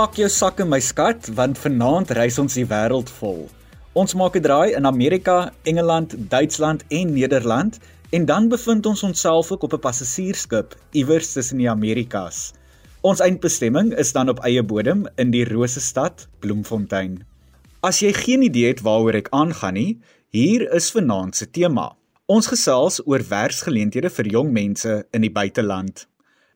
Pak jou sakke my skat want vanaand reis ons die wêreld vol. Ons maak 'n draai in Amerika, Engeland, Duitsland en Nederland en dan bevind ons onsself ook op 'n passasiersskip iewers tussen die Amerikas. Ons eindbestemming is dan op eie bodem in die rose stad Bloemfontein. As jy geen idee het waaroor ek aangaan nie, hier is vanaand se tema. Ons gesels oor werksgeleenthede vir jong mense in die buiteland.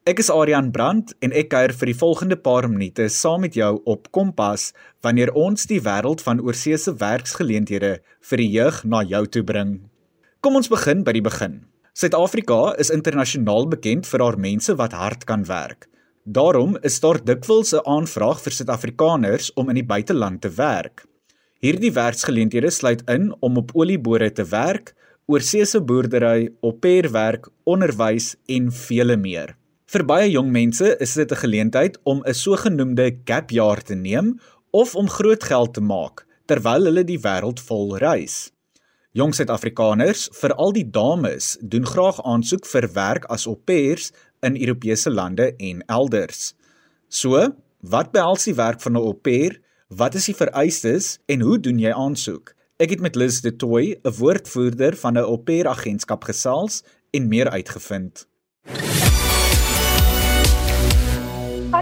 Ek is Adrian Brandt en ek kuier vir die volgende paar minute saam met jou op Kompas wanneer ons die wêreld van oorseese werksgeleenthede vir die jeug na jou toe bring. Kom ons begin by die begin. Suid-Afrika is internasionaal bekend vir haar mense wat hard kan werk. Daarom is daar dikwels 'n aanvraag vir Suid-Afrikaners om in die buiteland te werk. Hierdie werksgeleenthede sluit in om op oliebore te werk, oorseese boerdery, opperwerk, onderwys en vele meer. Vir baie jong mense is dit 'n geleentheid om 'n sogenaamde gap jaar te neem of om groot geld te maak terwyl hulle die wêreld vol reis. Jong Suid-Afrikaners, veral die dames, doen graag aansoek vir werk as au pairs in Europese lande en elders. So, wat behels die werk van 'n au pair? Wat is die vereistes en hoe doen jy aansoek? Ek het met Liz de Toy, 'n woordvoerder van 'n au pair agentskap gesels en meer uitgevind.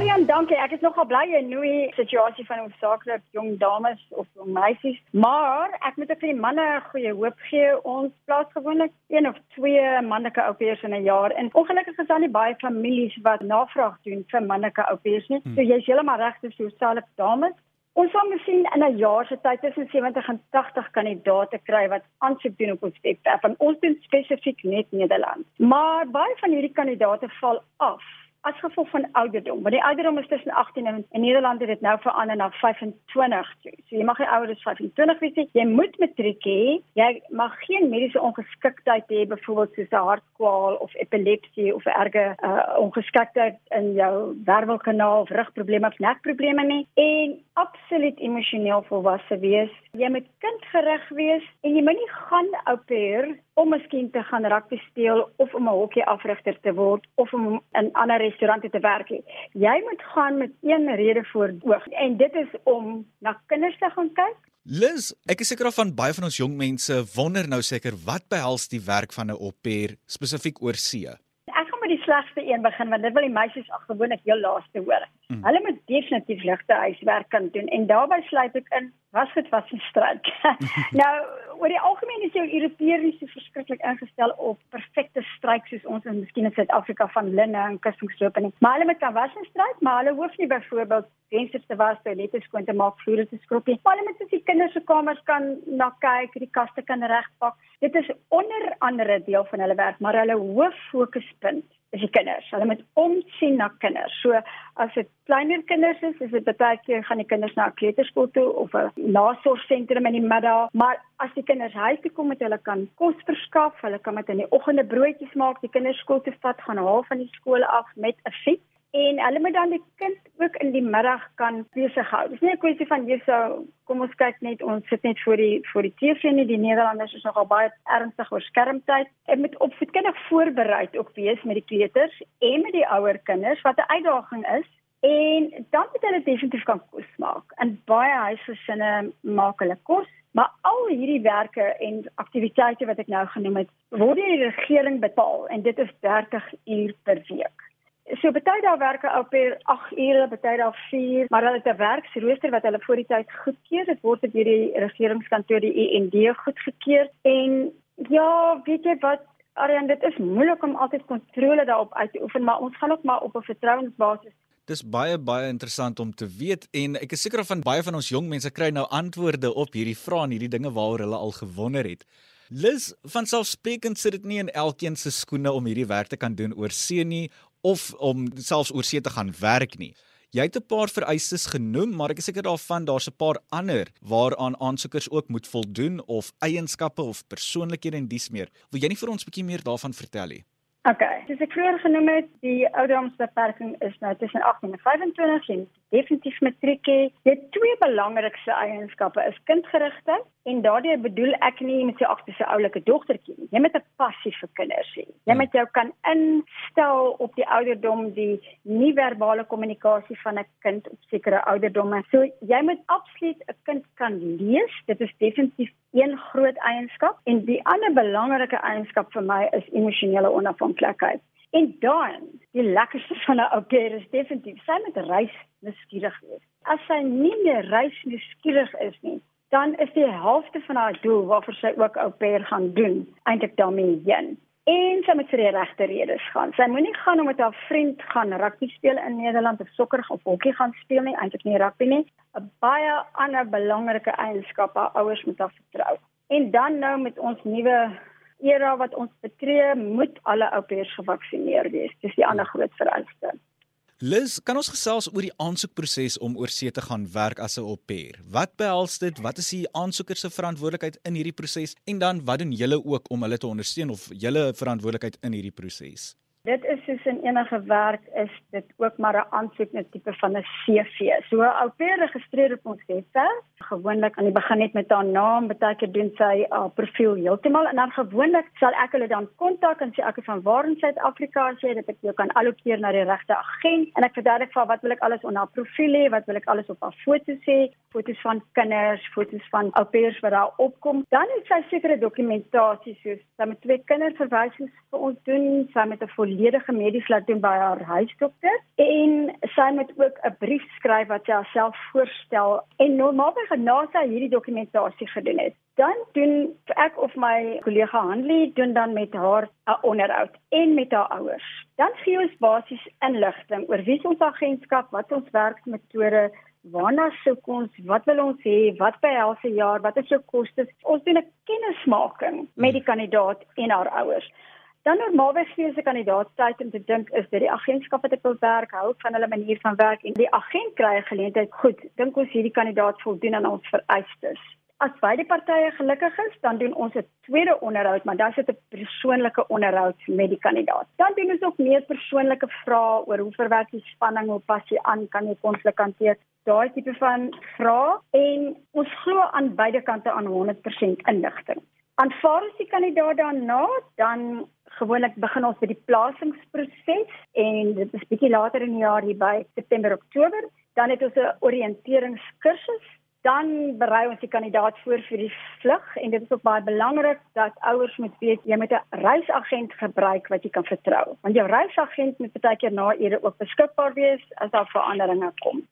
Marian, dankie. Ek is nogal bly in noue situasie van hoofsaaklik jong dames of jong meisies, maar ek moet ook vir die manne goeie hoop gee. Ons plaas gewoonlik een of twee manlike ouers in 'n jaar. En ongelukkig is daar nie baie families wat navraag doen vir manlike ouers nie. Hmm. So jy's heeltemal reg dis jou self dames. Ons sal misschien in 'n jaar se tyd tussen 70 en 80 kandidaate kry wat aansoek doen op ons webwerf. Ons doen spesifiek net Nederland. Maar baie van hierdie kandidaate val af as gevolg van ouderdom. Want die ouderdom is tussen 18 en in Nederland het dit nou verander na 25 toe. So jy mag nie ouer as 25 wees nie. Jy moet matriek hê. Jy mag geen mediese ongeskiktheid hê, byvoorbeeld soos 'n hartkwaal of epilepsie of erge uh, ongeskiktheid in jou wervelkanaal of rugprobleme of nekprobleme nie. En absoluut emosioneel volwasse wees. Jy moet kindgerig wees en jy moenie gaan ou pair om miskien te gaan rugby speel of om 'n hokkie afrigter te word of om in ander restaurante te werk nie. Jy moet gaan met een rede voor oog en dit is om na kinders te gaan kyk. Liz, ek is seker van baie van ons jong mense wonder nou seker wat behels die werk van 'n au pair spesifiek oor see. Ek gaan met die slegste een begin want dit wil die meisies ag gewoonlik heel laaste hoor. Mm. Hulle moet definitief ligte huiswerk kan doen en daarbey sluit ek in was dit was 'n stryd. nou, oor die algemeen is jou Europeërs so verskriklik ingestel op perfekte stryk soos ons in miskien in Suid-Afrika van linne en kussingsloop en maar hulle met kan was 'n stryd, maar hulle hoef nie byvoorbeeld vensters te was, toilette skoon te maak, vloere te skrob nie. Maar hulle moet sy kinders se kamers kan na kyk, die kaste kan regpak. Dit is onder andere deel van hulle werk, maar hulle hoof fokuspunt is die kinders. Hulle moet omsien na kinders. So as dit kleiner kinders is, is dit baie keer gaan die kinders na 'n kleuterskool toe of 'n nasorgsentrum in die middag, maar as die kinders huis toe kom met hulle kan kos verskaf, hulle kan met in die oggende broodjies maak, die kinders skool toe vat, gaan haal van die skool af met 'n fiets en hulle moet dan die kind ook in die middag kan besig hou. Dis nie 'n kwessie van jy sou kom ons kyk net ons sit net voor die voor die TV nie. Die Nederlanders is nogal baie ernstig oor skermtyd. Ek moet opvoedkundig voorberei ook wees met die kleuters en met die ouer kinders wat 'n uitdaging is. En dan moet hulle definitief kan kos maak. In baie huisgesinne maak hulle kos, maar al hierdie werke en aktiwiteite wat ek nou genoem het, word deur die regering betaal en dit is 30 uur per week. So baie daar werk op per 8 ure, baie daar 4, maar hulle het 'n werksrooster wat hulle voor die tyd goedkeur. Dit word deur die regeringskantoor die END goedgekeur en ja, weet jy wat Ariane, dit is moeilik om altyd kontrole daarop uit te oefen, maar ons gaan ook maar op 'n vertrouensbasis Dis baie baie interessant om te weet en ek is seker van baie van ons jong mense kry nou antwoorde op hierdie vrae en hierdie dinge waaroor hulle al gewonder het. Liz, van selfsprekend sit dit nie in elkeen se skoene om hierdie werk te kan doen oor see nie of om selfs oor see te gaan werk nie. Jy het 'n paar vereistes genoem, maar ek is seker daarvan daar's 'n paar ander waaraan aansoekers ook moet voldoen of eienskappe of persoonlikhede en dies meer. Wil jy nie vir ons 'n bietjie meer daarvan vertel nie? Okay, soos ek vroeër genoem het, die ouderdomsbeperking is nou tussen 18 en 25 en definitief matriek hê. Die twee belangrikste eienskappe is kindgerigtheid en daardie bedoel ek nie met sy agterse oulike dogtertjie nie. Jy moet 'n passie vir kinders hê. Jy moet jou kan instel op die ouderdom die nie-verbale kommunikasie van 'n kind op sekere ouderdomme. So jy moet absoluut 'n kind kan lees. Dit is definitief een groot eienskap en die ander belangrike eienskap vir my is emosionele onafhanklikheid. En dan, die lekkerste van 'n ou pair is definitief sy met reis nuuskierig wees. As sy nie meer reis nuuskierig is nie, dan is die helfte van haar doel waarvoor sy ook ou pair gaan doen, eintlik heen. En sy moet vir die regte redes gaan. Sy moenie gaan om met haar vriend gaan rugby speel in Nederland of sokker of hokkie gaan speel nie, eintlik nie rugby nie. 'n Baie ander belangrike eienskap haar ouers moet haar vertrou. En dan nou met ons nuwe era wat ons betree, moet alle ouers gevaksinereer wees. Dis die ander groot vereiste. Liz, kan ons gesels oor die aansoekproses om oor see te gaan werk as 'n au pair? Wat behels dit? Wat is die aansoeker se verantwoordelikheid in hierdie proses? En dan wat doen julle ook om hulle te ondersteun of julle verantwoordelikheid in hierdie proses? Dit is soos in enige werk is dit ook maar 'n aansoek net tipe van 'n CV. So 'n ou pair registreer op ons webwerf. Gewoonlik aan die begin net met haar naam, baie keer doen sy haar profiel heeltemal en dan gewoonlik sal ek hulle dan kontak en sê ek is van waar in Suid-Afrika as jy dit ek jou kan allokeer na die regte agent en ek verduidelik vir wat wil ek alles op haar profiel hê, wat wil ek alles op haar foto's hê, foto's van kinders, foto's van ou pairs wat daar opkom. Dan het sy sekere dokumentasie soos sy met twee kinderverwysings vir ons doen, sy met 'n volledige medies laat doen by haar huisdokter en sy moet ook 'n brief skryf wat sy haarself voorstel en normaalweg na sy hierdie dokumentasie gedoen het dan doen ek of my kollega Hanlie doen dan met haar 'n onderhoud en met haar ouers dan gee ons basies inligting oor wie ons agentskap wat ons werksmetode Waarna soek ons? Wat wil ons hê? Wat behels 'n jaar? Wat is jou kostes? Ons doen 'n kennismaking met die kandidaat en haar ouers. Dan normaalweg gee se kandidaat tyd om te dink is dit die agentskap wat ek wil werk, hou van hulle manier van werk en die agent kry 'n geleentheid. Goed, dink ons hierdie kandidaat voldoen aan ons vereistes. As beide partye gelukkig is, dan doen ons 'n tweede onderhoud, maar dan sit 'n persoonlike onderhoud met die kandidaat. Dan doen ons ook meer persoonlike vrae oor hoe verwerk jy spanning, hoe pas jy aan, kan jy konflik hanteer? Daai tipe van vrae en ons glo aan beide kante aan 100% inligting. Aanvaar as die kandidaat daarna, dan gewoonlik begin ons met die plasingsproses en dit is bietjie later in die jaar hier by September Oktober. Dan het ons 'n oriënteringskursus. Dan berei ons die kandidaat voor vir die vlug en dit is ook baie belangrik dat ouers moet weet jy moet 'n reisagent gebruik wat jy kan vertrou. Want jou reisagent moet baie keer na ure ook beskikbaar wees as daar veranderinge kom.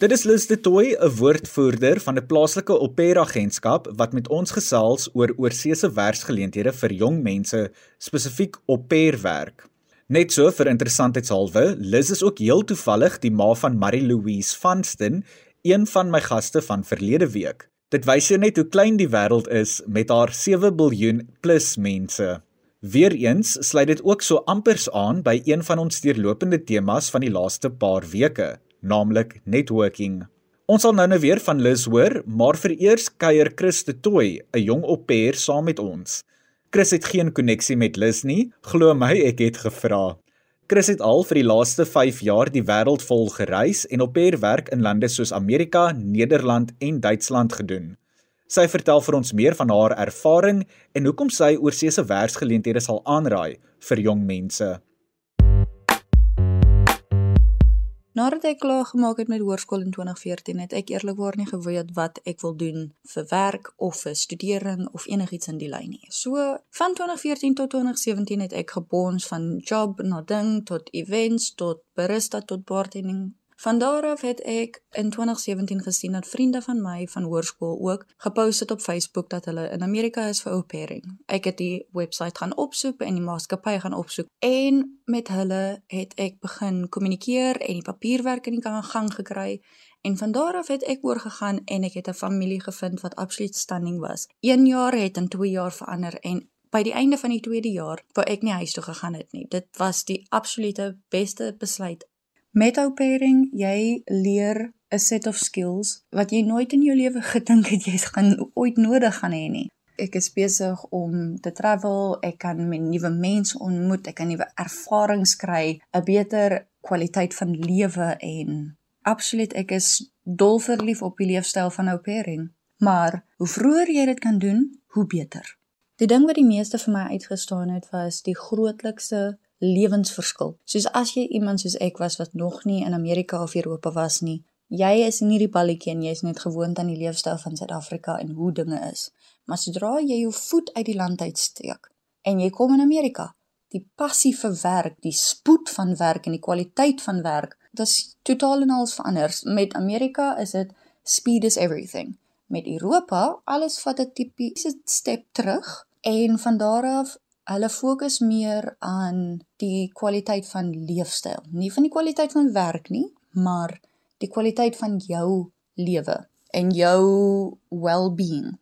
Dit is Liz de Tooi, 'n woordvoerder van 'n plaaslike opera-agentskap wat met ons gesels oor oorseese werksgeleenthede vir jong mense, spesifiek opera-werk. Net so vir interessantheidshalwe, Liz is ook heel toevallig die ma van Marie Louise Vanston, een van my gaste van verlede week. Dit wys jou net hoe klein die wêreld is met haar 7 miljard plus mense. Weereens sluit dit ook so ampers aan by een van ons deurlopende temas van die laaste paar weke naamlik networking. Ons sal nou-nou weer van Liz hoor, maar vereers kuier Chris de Tooi, 'n jong opper saam met ons. Chris het geen koneksie met Liz nie, glo my, ek het gevra. Chris het al vir die laaste 5 jaar die wêreld vol gereis en opper werk in lande soos Amerika, Nederland en Duitsland gedoen. Sy vertel vir ons meer van haar ervaring en hoekom sy oorsese werksgeleenthede sal aanraai vir jong mense. Nadat ek klaar gemaak het met hoërskool in 2014, het ek eerlikwaar nie geweet wat ek wil doen vir werk of vir studering of enigiets in die lyn nie. So van 2014 tot 2017 het ek gebons van job na ding tot events tot barista tot bartending Van daar af het ek in 2017 gesien dat vriende van my van hoërskool ook gepost het op Facebook dat hulle in Amerika is vir pairing. Ek het die webwerf gaan opsoek en die maatskappy gaan opsoek en met hulle het ek begin kommunikeer en die papierwerk in die gang gekry en van daar af het ek oorgegaan en ek het 'n familie gevind wat absoluut stunning was. 1 jaar het in 2 jaar verander en By die einde van die tweede jaar wou ek nie huis toe gegaan het nie. Dit was die absolute beste besluit Met au pairing, jy leer 'n set of skills wat jy nooit in jou lewe gedink het jy gaan ooit nodig gaan hê nie. ek is besig om te travel, ek kan nuwe mense ontmoet, ek kan nuwe ervarings kry, 'n beter kwaliteit van lewe en absoluut ek is dol verlief op die leefstyl van au pairing. Maar hoe vroeër jy dit kan doen, hoe beter. Die ding wat die meeste vir my uitgestaan het was die grootlikste lewensverskil. Soos as jy iemand soos ek was wat nog nie in Amerika of Europa was nie, jy is in hierdie balletjie en jy's net gewoond aan die leefstyl van Suid-Afrika en hoe dinge is. Maar sodra jy jou voet uit die land uitsteek en jy kom in Amerika, die passie vir werk, die spoed van werk en die kwaliteit van werk, dit is totaal en al verander. Met Amerika is dit speed is everything. Met Europa, alles vat 'n tipiese step terug en van daar af hulle fokus meer aan die kwaliteit van leefstyl. Nie van die kwaliteit van werk nie, maar die kwaliteit van jou lewe en jou well-being.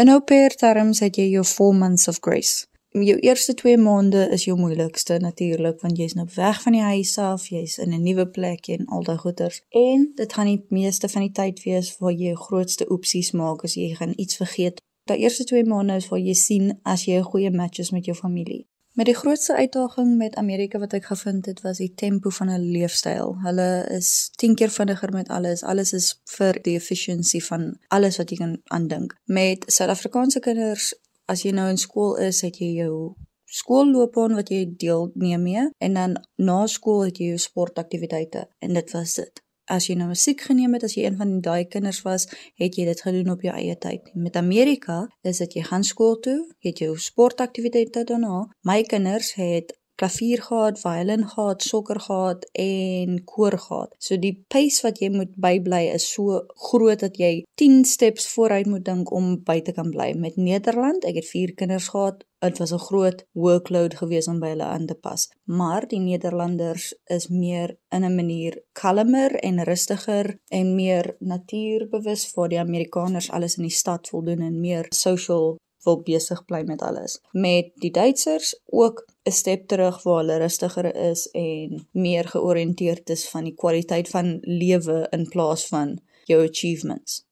In au pair terms het jy jou 4 months of grace. Jou eerste 2 maande is jou moeilikste natuurlik want jy's nou weg van die huis af, jy's in 'n nuwe plek en al daai goeters. En dit gaan die meeste van die tyd wees waar jy jou grootste oepsies maak as jy gaan iets vergeet daai eerste 2 maande is waar jy sien as jy 'n goeie match is met jou familie. Met die grootste uitdaging met Amerika wat ek gevind het, was die tempo van hulle leefstyl. Hulle is 10 keer vinniger met alles. Alles is vir die efficiency van alles wat jy kan aandink. Met Suid-Afrikaanse kinders, as jy nou in skool is, het jy jou skoolloopbaan wat jy deelneem mee en dan na skool het jy jou sportaktiwiteite en dit was dit as jy nou musiek geneem het as jy een van daai kinders was, het jy dit gedoen op jou eie tyd. Met Amerika is dit jy gaan skool toe, jy het jou sportaktiwiteite daarna. My kinders het klavier gehad, violin gehad, sokker gehad en koor gehad. So die pace wat jy moet bybly is so groot dat jy 10 steps vooruit moet dink om by te kan bly. Met Nederland, ek het 4 kinders gehad. Dit was 'n groot workload geweest om by hulle aan te pas. Maar die Nederlanders is meer in 'n manier kalmer en rustiger en meer natuurbewus vir die Amerikaners alles in die stad voldoen en meer social wil besig bly met alles. Met die Duitsers ook 'n stap terug waar hulle rustiger is en meer georiënteerd is van die kwaliteit van lewe in plaas van jou achievements.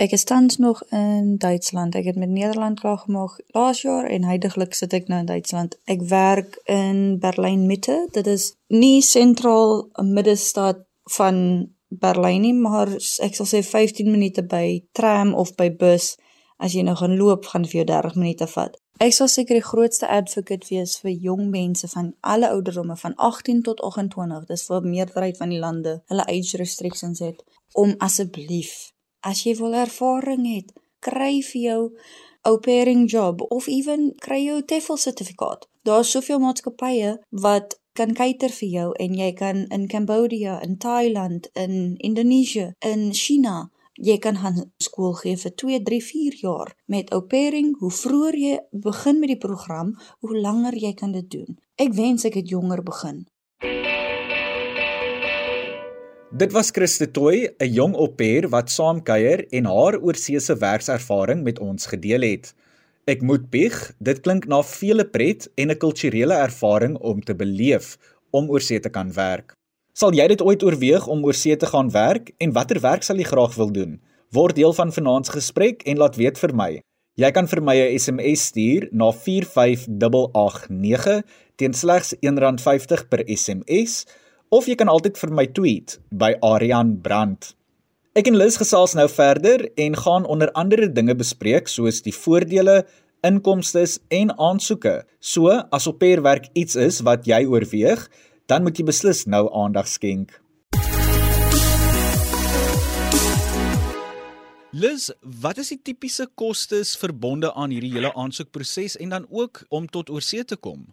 Ek is tans nog in Duitsland. Ek het met Nederland klaar gemaak laas jaar en heidaglik sit ek nou in Duitsland. Ek werk in Berlyn Mitte. Dit is nie sentraal middestad van Berlyn nie, maar ek sal sê 15 minute by tram of by bus as jy nou gaan loop gaan vir jou 30 minute vat. Ek sal seker die grootste advocate wees vir jong mense van alle ouderdomme van 18 tot 28. Dis vir meerderheid van die lande hulle age restrictions het om asseblief as jy wil ervaring het, kry vir jou au pairing job of ewen kry jou TEFL sertifikaat. Daar's soveel maatskappye wat kan cater vir jou en jy kan in Cambodia, in Thailand, in Indonesië, in China Jy kan gaan skool gee vir 2, 3, 4 jaar met au pairing. Hoe vroeër jy begin met die program, hoe langer jy kan dit doen. Ek wens ek het jonger begin. Dit was Christe Toy, 'n jong pair wat saamkuier en haar oorseese werkservaring met ons gedeel het. Ek moet bieg, dit klink na vele pret en 'n kulturele ervaring om te beleef om oorsee te kan werk. Sal jy dit ooit oorweeg om oor see te gaan werk en watter werk sal jy graag wil doen? Word deel van vanaand se gesprek en laat weet vir my. Jy kan vir my 'n SMS stuur na 45889 teen slegs R1.50 per SMS of jy kan altyd vir my tweet by Arian Brandt. Ek en Liz gesels nou verder en gaan onder andere dinge bespreek soos die voordele, inkomste en aansoeke. So as op pairwerk iets is wat jy oorweeg, dan moet jy beslis nou aandag skenk. Liz, wat is die tipiese kostes verbonde aan hierdie hele aansoekproses en dan ook om tot oorsee te kom?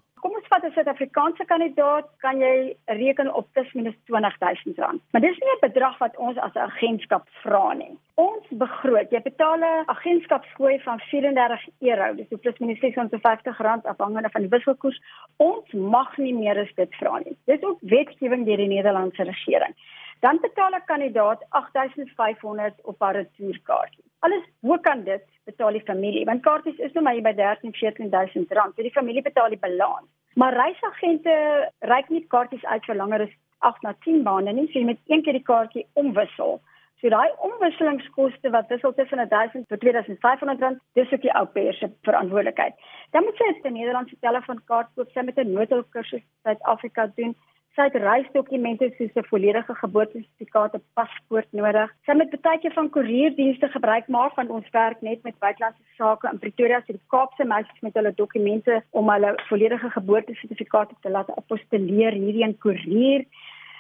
Vat 'n Suid-Afrikaanse kandidaat, kan jy reken op plus minus R20000. Maar dis nie 'n bedrag wat ons as 'n agentskap vra nie. Ons begroot, jy betaal 'n agentskapsfooi van €34, dis plus minus R650 afhangende van die wisselkoers. Ons mag nie meer as dit vra nie. Dis ook wetgewing deur die Nederlandse regering. Dan betaal 'n kandidaat R8500 op haar retourkaartjie. Alles bo kan dit betaal die familie want kaartjies is nou maar by 13 14000 rand. So die familie betaal die balans. Maar reisagente reik nie kaartjies uit vir langer as 8 na 10 maande nie. So jy moet een keer die kaartjie omwissel So daai omwisselingskoste wat wissel tussen 1000 tot 2500 rand, dis ook die ou pair se verantwoordelikheid. Dan moet sy 'n Nederlandse telefoonkaart koop, sy met 'n noodhulpkursus in Suid-Afrika doen. Sy het reisdokumente soos 'n volledige geboortesertifikaat, 'n paspoort nodig. Sy moet keer van koerierdienste gebruik maak van ons werk net met buitelandse sake in Pretoria, die Kaapse meisies met hulle dokumente om hulle volledige geboortesertifikaat te laat apostelleer hierdie in koerier.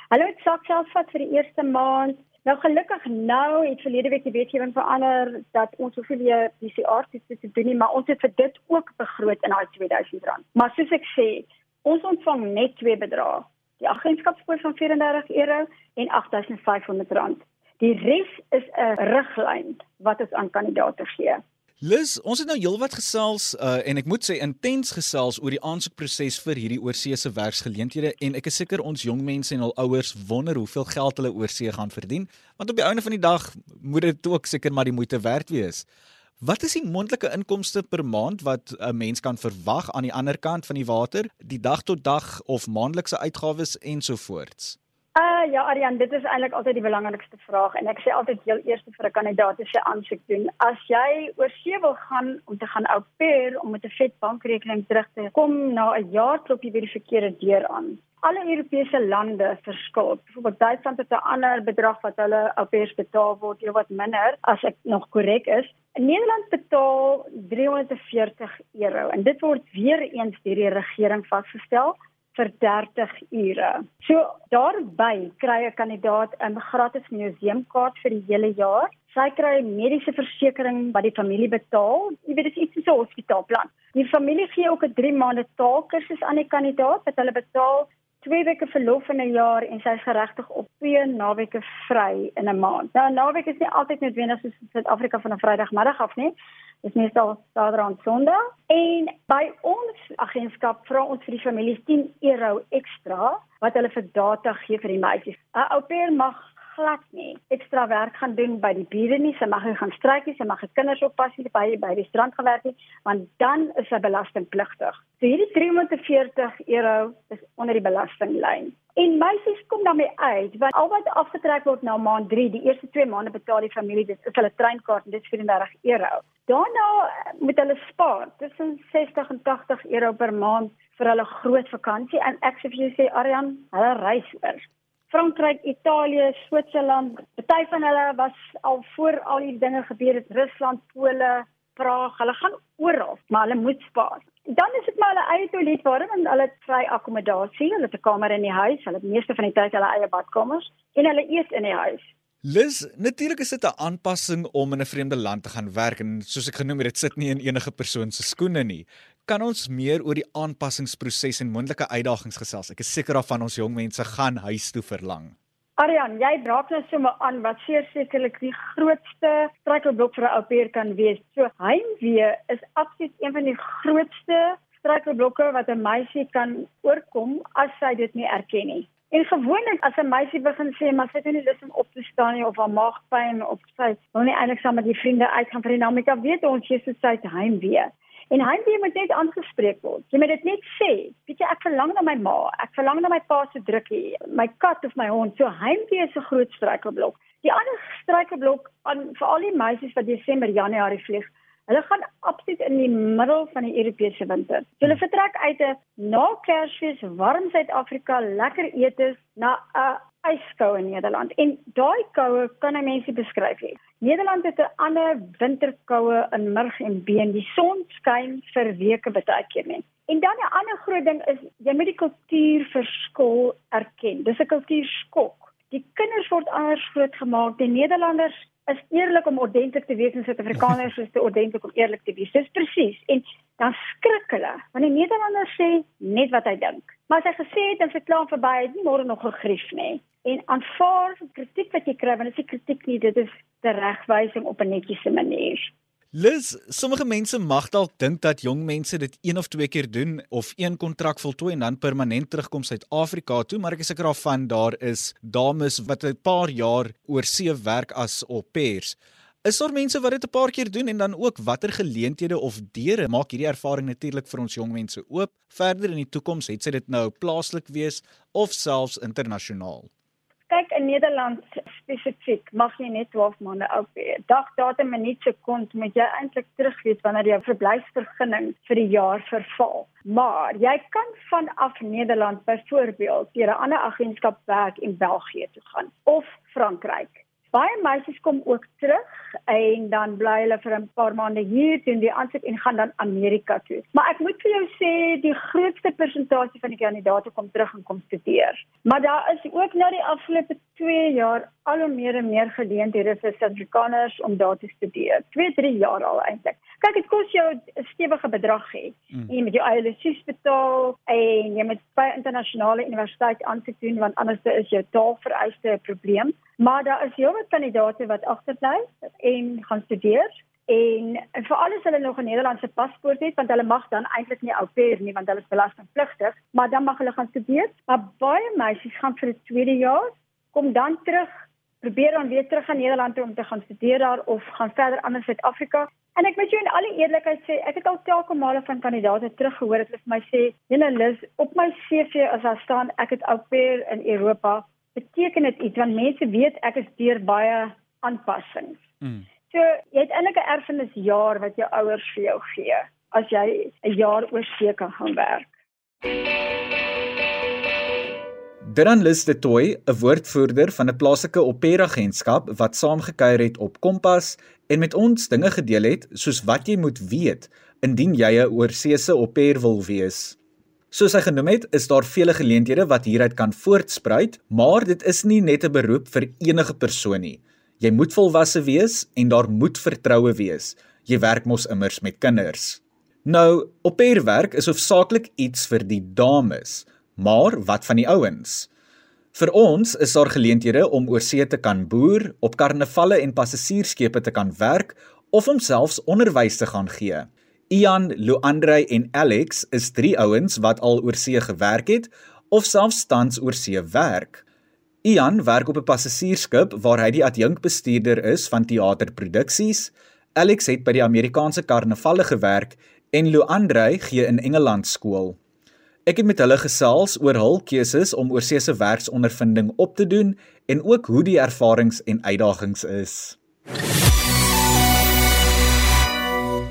Hulle het sakgeld vat vir die eerste maand. Nou gelukkig nou het verlede week die wetgewing verander dat ons hoeveel jy PCR-toetse te doen nie, maar ons het vir dit ook begroot in daai R2000. Maar soos ek sê, ons ontvang net twee bedrae. Die agentskapskoers van €34 en R8500. Die res is 'n riglyn wat ons aan kandidaate gee. Lis, ons het nou heelwat gesels uh, en ek moet sê intens gesels oor die aansoekproses vir hierdie oorseese werksgeleenthede en ek is seker ons jong mense en hul ouers wonder hoeveel geld hulle oorsee gaan verdien want op die einde van die dag moet dit ook seker maar die moeite werd wees. Wat is die moontlike inkomste per maand wat 'n mens kan verwag aan die ander kant van die water, die dag tot dag of maandelikse uitgawes ensovoorts? Uh ja, Aryan, dit is eintlik altyd die belangrikste vraag en ek sê altyd heel eers vir 'n kandidaat as jy aansoek doen, as jy oor see wil gaan om te gaan au pair om met 'n vet bankrekening terug te kom na 'n jaar klop jy weer die verkeerde deur aan. Alle Europese lande verskil. Byvoorbeeld Duitsland het 'n ander bedrag wat hulle au pairs betaal word, jy wat minder as ek nog korrek is. In Nederland betaal 340 euro en dit word weer eens deur die regering vasgestel vir 30 ure. So daarby kry 'n kandidaat 'n gratis museumkaart vir die hele jaar. Sy kry mediese versekerings wat die familie betaal. Jy weet dit is iets soos 'n hospitaalplan. Die familie gee ook 'n 3 maande taalkursus aan die kandidaat wat hulle betaal. 2 weke verlof in 'n jaar en sy is geregtig op 2 naweke vry in 'n maand. Nou naweek is nie altyd noodwendig soos in Suid-Afrika van 'n Vrydagmiddag af nie. Dis meestal Saterdag en Sondag. En by ons agentskap vra ons vir die families 10 euro ekstra wat hulle vir data gee vir die meisies. 'n Ou pair mag glad nie ekstra werk gaan doen by die bure nie. Sy mag nie gaan stryk nie, sy mag nie kinders oppas nie by by die strand gewerk nie, want dan is sy belastingpligtig. So hierdie 340 euro is onder die belastinglyn. En meisies kom daarmee uit want al wat afgetrek word na maand 3, die eerste 2 maande betaal die familie dit is hulle treinkaart en dit is 34 euro. Daarna moet hulle spaar tussen 60 en 80 euro per maand vir hulle groot vakansie en ek sê vir jou sê Aryan, hulle reis oor. Frankryk, Italië, Switserland, party van hulle was al voor al die dinge gebeur het, Rusland, Pole, Praag, hulle gaan oral, maar hulle moet spaar. Dan is dit maar hulle eie toilet waar hulle hulle vry akkommodasie, hulle het 'n kamer in die huis, hulle het meeste van die tyd hulle eie badkamers en hulle eet in die huis. Lis, natuurlik is dit 'n aanpassing om in 'n vreemde land te gaan werk en soos ek genoem het, dit sit nie in enige persoon se skoene nie. Kan ons meer oor die aanpassingsproses en moontlike uitdagings gesels? Ek is seker daarvan ons jong mense gaan huis toe verlang. Arian, jy raak nou sommer aan wat sekerlik die grootste struikelblok vir 'n ou peer kan wees. So heimwee is absoluut een van die grootste struikelblokke wat 'n meisie kan oorkom as sy dit nie erken nie. En gewoonlik as 'n meisie begin sê maar sy het nie lus om op te staan nie of haar maag pyn of sy wil nie eintlik saam met die vriende uitgaan vir die dan weet ons jy sê sy het heimwee. En heimwee moet net aangespreek word. Jy moet dit net sê. Weet jy, ek verlang na my ma, ek verlang na my pa se drukkie, my kat of my hond. So heimwee is 'n groot struikelblok. Die ander struikelblok aan vir al die meisies wat Desember, Januarie vlieg, Hulle gaan absoluut in die middel van die Europese winter. So hulle vertrek uit 'n na Kersfees warm Suid-Afrika lekker etes na 'n ijskoue in Nederland. En daai koue kan jy mense beskryf hê. Nederland het 'n ander winterkoue in murg en been. Die son skyn vir weke baie keer nie. En dan 'n ander groot ding is jy moet die kultuurverskil erken. Dis 'n kultuurskok. Die kinders word anders grootgemaak. Die Nederlanders is eerlik om ordentlik te wees en Suid-Afrikaners is te ordentlik om eerlik te wees. Dis presies. En dan skrik hulle want die Nederlander sê net wat hy dink. Maar as hy gesê het en verklaar verby, het nie môre nog gegrief nie. En aanvaar kritiek wat jy kry, want dit is kritiek nie, dit is teregwysing op 'n netjiese manier. Liz, sommige mense mag dalk dink dat jong mense dit een of twee keer doen of een kontrak voltooi en dan permanent terugkom Suid-Afrika toe, maar ek is seker daarvan daar is dames wat 'n paar jaar oor see werk as au pairs. Is daar mense wat dit 'n paar keer doen en dan ook watter geleenthede of deure maak hierdie ervaring natuurlik vir ons jong mense oop verder in die toekoms het sy dit nou plaaslik wees of selfs internasionaal? Kyk in Nederland spesifiek mag jy net 12 maande oud wees. Dag, datum en minuut sekond moet jy eintlik terugweet wanneer jou verblyfsvergunning vir die jaar verval. Maar jy kan vanaf Nederland byvoorbeeld deur 'n ander agentskap werk in België toe gaan of Frankryk. Baie meisies kom ook terug en dan bly hulle vir 'n paar maande hier doen die aansoek en gaan dan Amerika toe. Maar ek moet vir jou sê die grootste persentasie van die kandidaate kom terug en kom studeer. Maar daar is ook nou die afgelope 2 jaar al hoe meer en meer geleenthede vir Suid-Afrikaners om daar te studeer. 2, 3 jaar al eintlik. Kyk, dit kos jou 'n stewige bedrag hê. Mm. Jy moet jou eie lisensie betaal en jy moet by internasionale universiteite aansoek doen want anders is jou taalvereiste 'n probleem. Maar daar is heelwat kandidaate wat agterbly en gaan studeer en vir alles hulle nog 'n Nederlandse paspoort het want hulle mag dan eintlik nie au pair nie want hulle is belastingpligtig, maar dan mag hulle gaan studeer. Maar baie meisies gaan vir die tweede jaar, kom dan terug, probeer dan weer terug aan Nederland toe om te gaan studeer daar of gaan verder aan in Suid-Afrika. En ek moet jou in alle eerlikheid sê, ek het al telke male van kandidaate teruggehoor wat vir my sê, "Jene Lis, op my CV as daar staan ek het au pair in Europa." beteken dit iets want mense weet ek is deur baie aanpassings. Mm. So jy het eintlik 'n erfenisjaar wat jou ouers vir jou gee as jy 'n jaar oorsee kan gaan werk. Dran Lis de Toy, 'n woordvoerder van 'n plaaslike opera-agentskap wat saamgekuier het op Kompas en met ons dinge gedeel het soos wat jy moet weet indien jy 'n oorseese opera wil wees. Soos hy genoem het, is daar vele geleenthede wat hieruit kan voortspruit, maar dit is nie net 'n beroep vir enige persoon nie. Jy moet volwasse wees en daar moet vertroue wees. Jy werk mos immers met kinders. Nou, opperwerk is hoofsaaklik iets vir die dames, maar wat van die ouens? Vir ons is daar geleenthede om oor see te kan boer, op karnavalle en passasiersskepe te kan werk of om selfs onderwys te gaan gee. Ian, Luandrey en Alex is drie ouens wat al oor see gewerk het of selfs tans oor see werk. Ian werk op 'n passasiersskip waar hy die adjunkbestuurder is van teaterproduksies. Alex het by die Amerikaanse karnavalle gewerk en Luandrey gee in Engeland skool. Ek het met hulle gesels oor hul keuses om oorseese werksondervinding op te doen en ook hoe die ervarings en uitdagings is.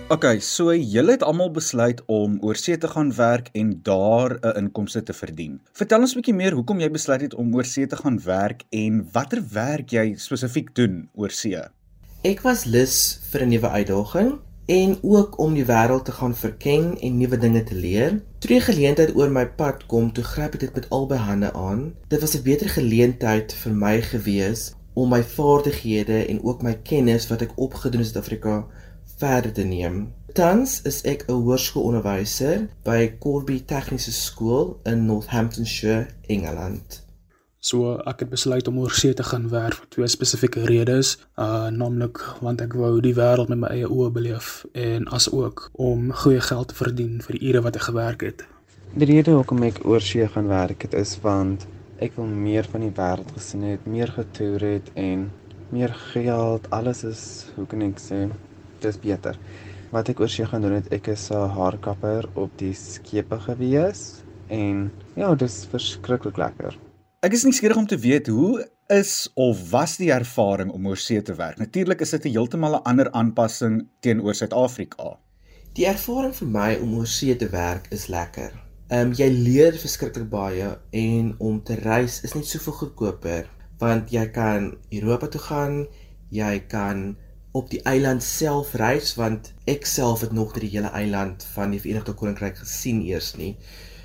Okay, so julle het almal besluit om oorsee te gaan werk en daar 'n inkomste te verdien. Vertel ons 'n bietjie meer hoekom jy besluit het om oorsee te gaan werk en watter werk jy spesifiek doen oorsee. Ek was lus vir 'n nuwe uitdaging en ook om die wêreld te gaan verken en nuwe dinge te leer. Toe die geleentheid oor my pad kom, toe gryp ek dit met albei hande aan. Dit was 'n beter geleentheid vir my gewees om my vaardighede en ook my kennis wat ek opgedoen het in Suid-Afrika verder te neem. Tans is ek 'n hoërskoolonderwyser by Corby Tegniese Skool in Northamptonshire, Engeland. So ek het besluit om oorsee te gaan werk vir twee spesifieke redes, uh naamlik want ek wou die wêreld met my eie oë beleef en asook om goeie geld te verdien vir die ure wat ek gewerk het. Die rede hoekom ek oorsee gaan werk het is want ek wil meer van die wêreld gesien het, meer getoer het en meer geld, alles is, hoe kan ek sê, dis beter. Wat ek oorsee gaan doen het, ek is 'n haarkapper op die skepe gewees en ja, dis verskriklik lekker. Ek is nuuskierig om te weet hoe is of was die ervaring om oorsee te werk? Natuurlik is dit 'n heeltemal 'n ander aanpassing teenoor Suid-Afrika. Die ervaring vir my om oorsee te werk is lekker. Ehm um, jy leer verskriklik baie en om te reis is net soveel goedkoper want jy kan Europa toe gaan, jy kan op die eiland self reis want ek self het nog die hele eiland van die Verenigde Koninkryk gesien eers nie.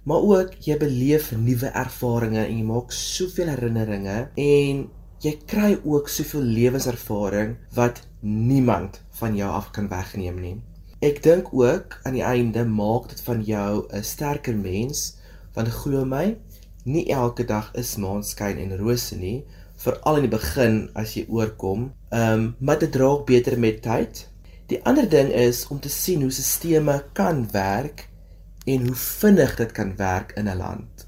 Maar ook jy beleef nuwe ervarings en jy maak soveel herinneringe en jy kry ook soveel lewenservaring wat niemand van jou af kan wegneem nie. Ek dink ook aan die einde maak dit van jou 'n sterker mens want glo my, nie elke dag is maanskyn en rose nie veral in die begin as jy oorkom. Ehm um, maar dit draak beter met tyd. Die ander ding is om te sien hoe stelsels kan werk en hoe vinnig dit kan werk in 'n land.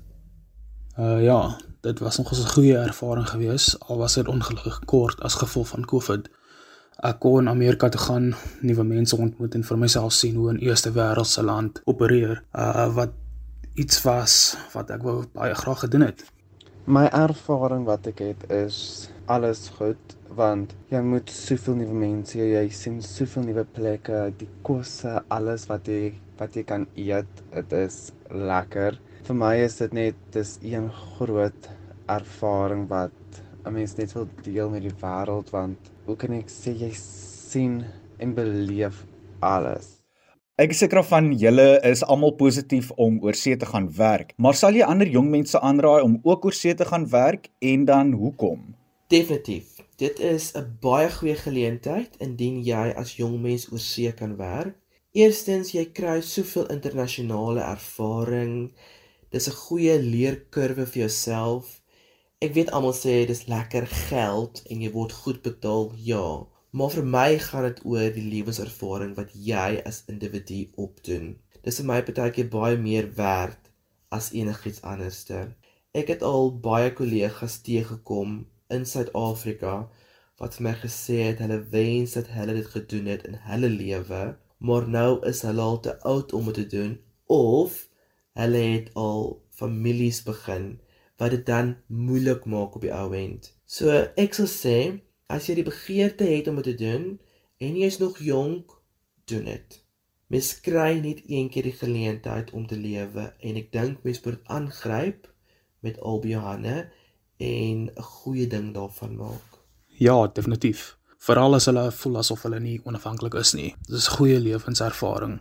Uh ja, dit was nog 'n goeie ervaring gewees al was dit ongelukkig kort as gevolg van COVID. Ek kon in Amerika toe gaan, nuwe mense ontmoet en vir myself sien hoe 'n eerste wêreldse land opereer. Uh wat iets was wat ek wou baie graag gedoen het. My ervaring wat ek het is alles goed want jy moet soveel nuwe mense, jy sien soveel nuwe plekke, die kosse, alles wat jy wat jy kan eet, dit is lekker. Vir my is dit net dis een groot ervaring wat 'n mens net wil deel met die wêreld want hoe kan ek sê jy sien en beleef alles. Ek is seker van julle is almal positief om oor see te gaan werk, maar sal jy ander jong mense aanraai om ook oor see te gaan werk en dan hoekom? Definitief. Dit is 'n baie goeie geleentheid indien jy as jong mens oor see kan werk. Eerstens, jy kry soveel internasionale ervaring. Dis 'n goeie leerkurwe vir jouself. Ek weet almal sê dis lekker geld en jy word goed betaal. Ja, Maar vir my gaan dit oor die lewenservaring wat jy as individu opdoen. Dis vir my partykeer baie meer werd as enigiets anderste. Ek het al baie kollegas teëgekom in Suid-Afrika wat vir my gesê het hulle wens dat hulle dit gedoen het in hulle lewe, maar nou is hulle al te oud om dit te doen of hulle het al families begin wat dit dan moeilik maak op die ou end. So ek sou sê As jy die begeerte het om dit te doen en jy is nog jonk, doen dit. Mens kry net een keer die geleentheid om te lewe en ek dink mens moet aangryp met albei hande en 'n goeie ding daarvan maak. Ja, definitief. Veral as hulle voel asof hulle nie onafhanklik is nie. Dit is goeie lewenservaring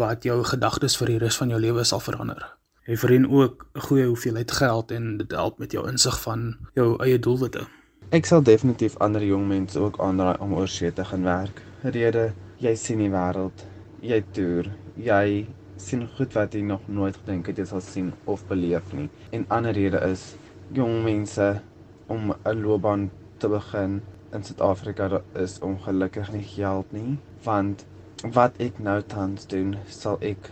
wat jou gedagtes vir die res van jou lewe sal verander. Jy verdien ook 'n goeie hoeveelheid geld en dit help met jou insig van jou eie doelwitte. Ek sal definitief ander jong mense ook aanraai om oor see te gaan werk. Rede, jy sien die wêreld, jy toer, jy sien goed wat jy nog nooit gedink het jy sal sien of beleef nie. En ander rede is jong mense om 'n loopbaan te begin in Suid-Afrika is ongelukkig nie geld nie, want wat ek nou tans doen, sal ek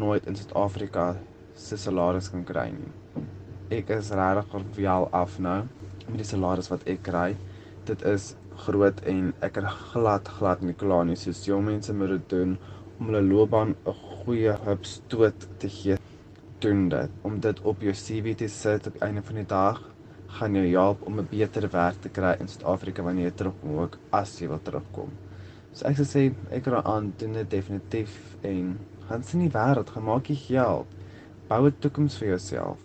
nooit in Suid-Afrika se salaris kan kry nie. Ek is regtig wel af nou met die salaris wat ek kry. Dit is groot en ek kan glad glad nie klaar nie. Soos jong mense moet dit doen om hulle loopbaan 'n goeie hupstoot te gee. Doen dit om dit op jou CV te sit op einde van die dag gaan jou help om 'n beter werk te kry in Suid-Afrika wanneer jy terugkom ook as jy wil terugkom. So ek sou sê ek raai aan doen dit definitief en gaan sien die wêreld, gaan maak jy geld. Bou 'n toekoms vir jouself.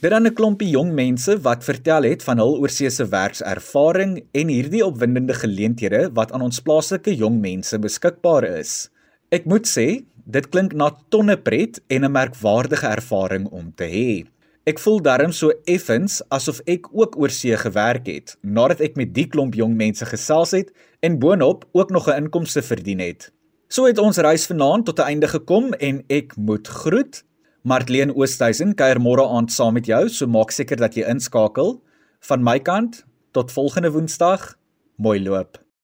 Dit dan 'n klompie jong mense wat vertel het van hul oorseese werkservaring en hierdie opwindende geleenthede wat aan ons plaaslike jong mense beskikbaar is. Ek moet sê, dit klink na tonne pret en 'n merkwaardige ervaring om te hê. Ek voel darm so effens asof ek ook oorsee gewerk het nadat ek met die klomp jong mense gesels het en boonop ook nog 'n inkomste verdien het. So het ons reis vanaand tot 'n einde gekom en ek moet groet. Martleen Oosthuizen kuier môre aand saam met jou, so maak seker dat jy inskakel. Van my kant, tot volgende Woensdag. Mooi loop.